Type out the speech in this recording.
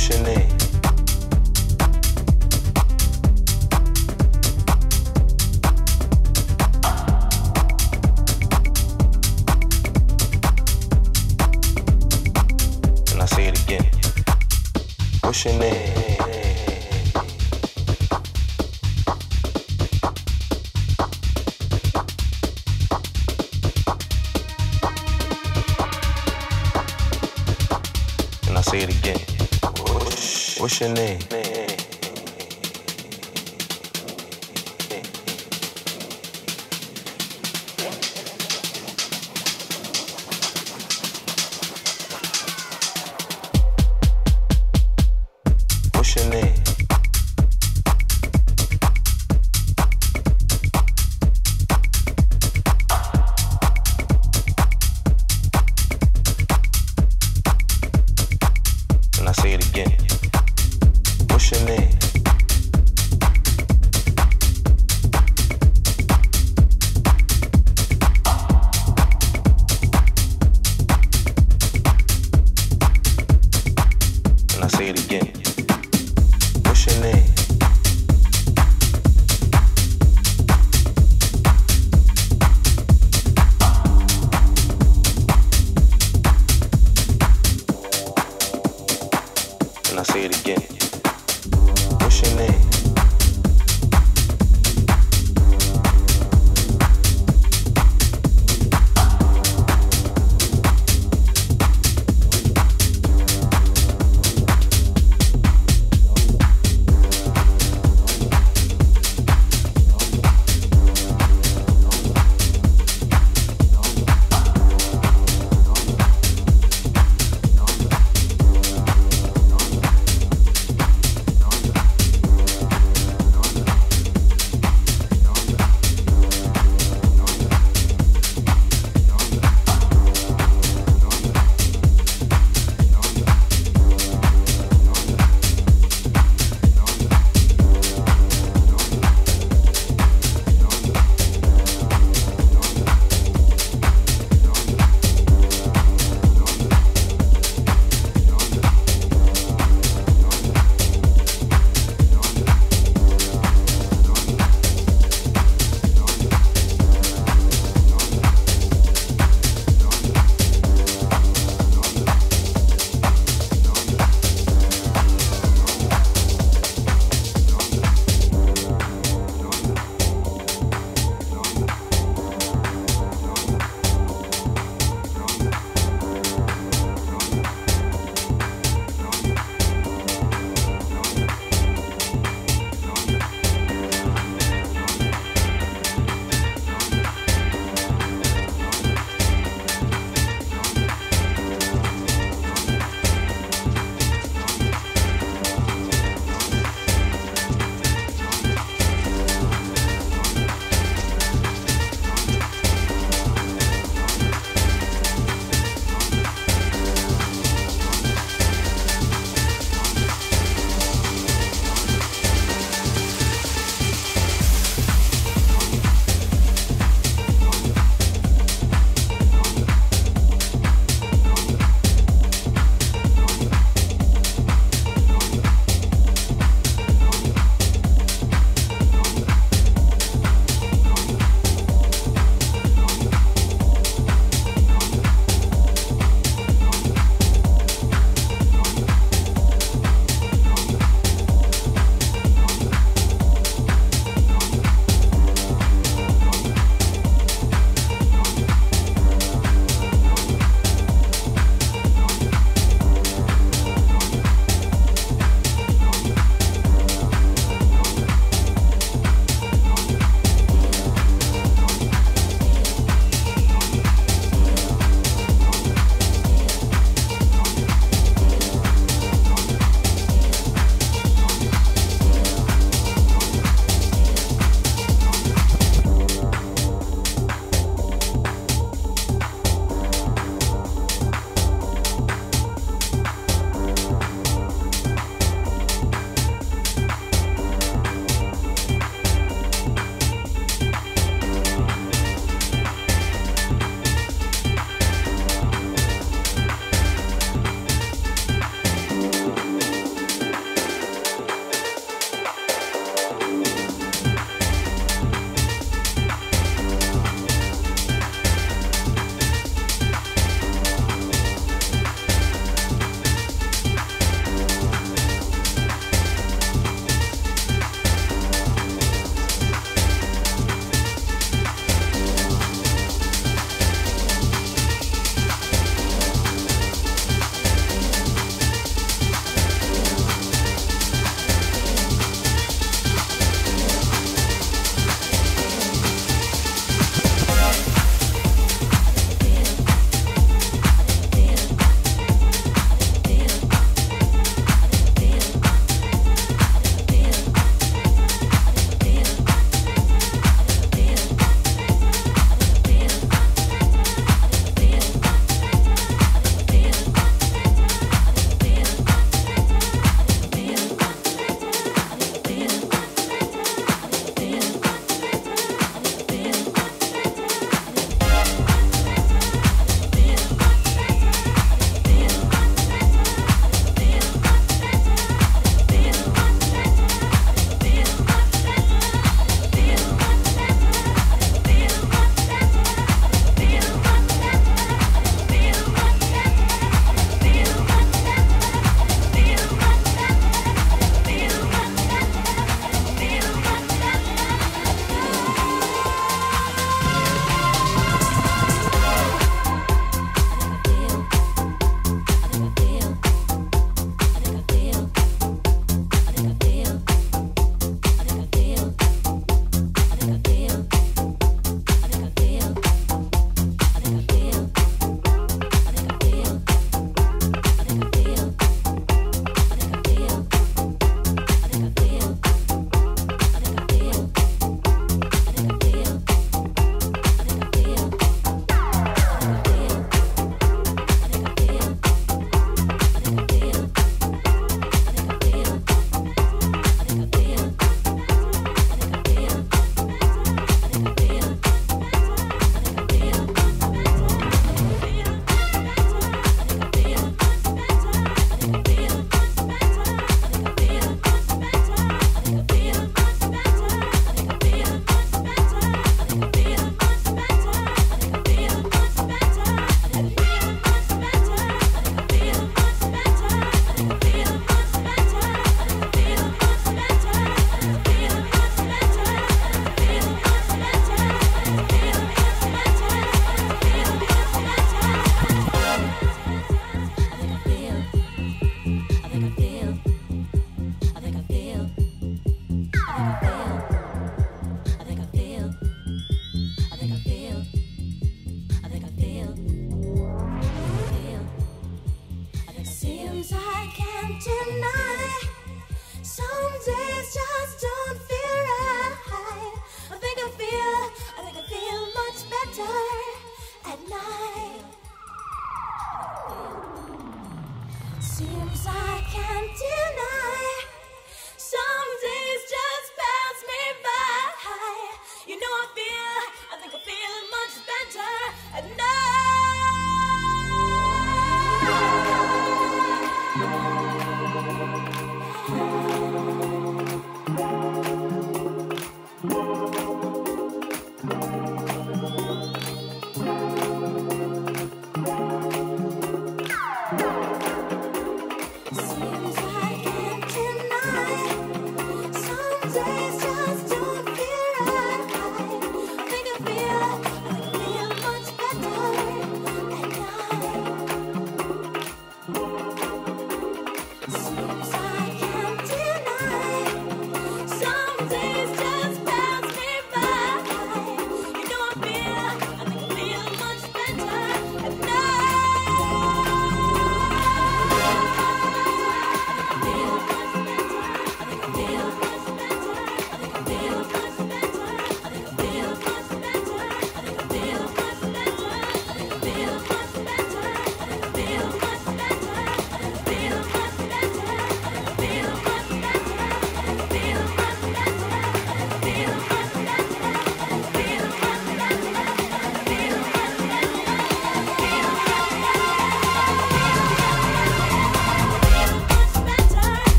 what's your name? And I say it again. What's your name? your name?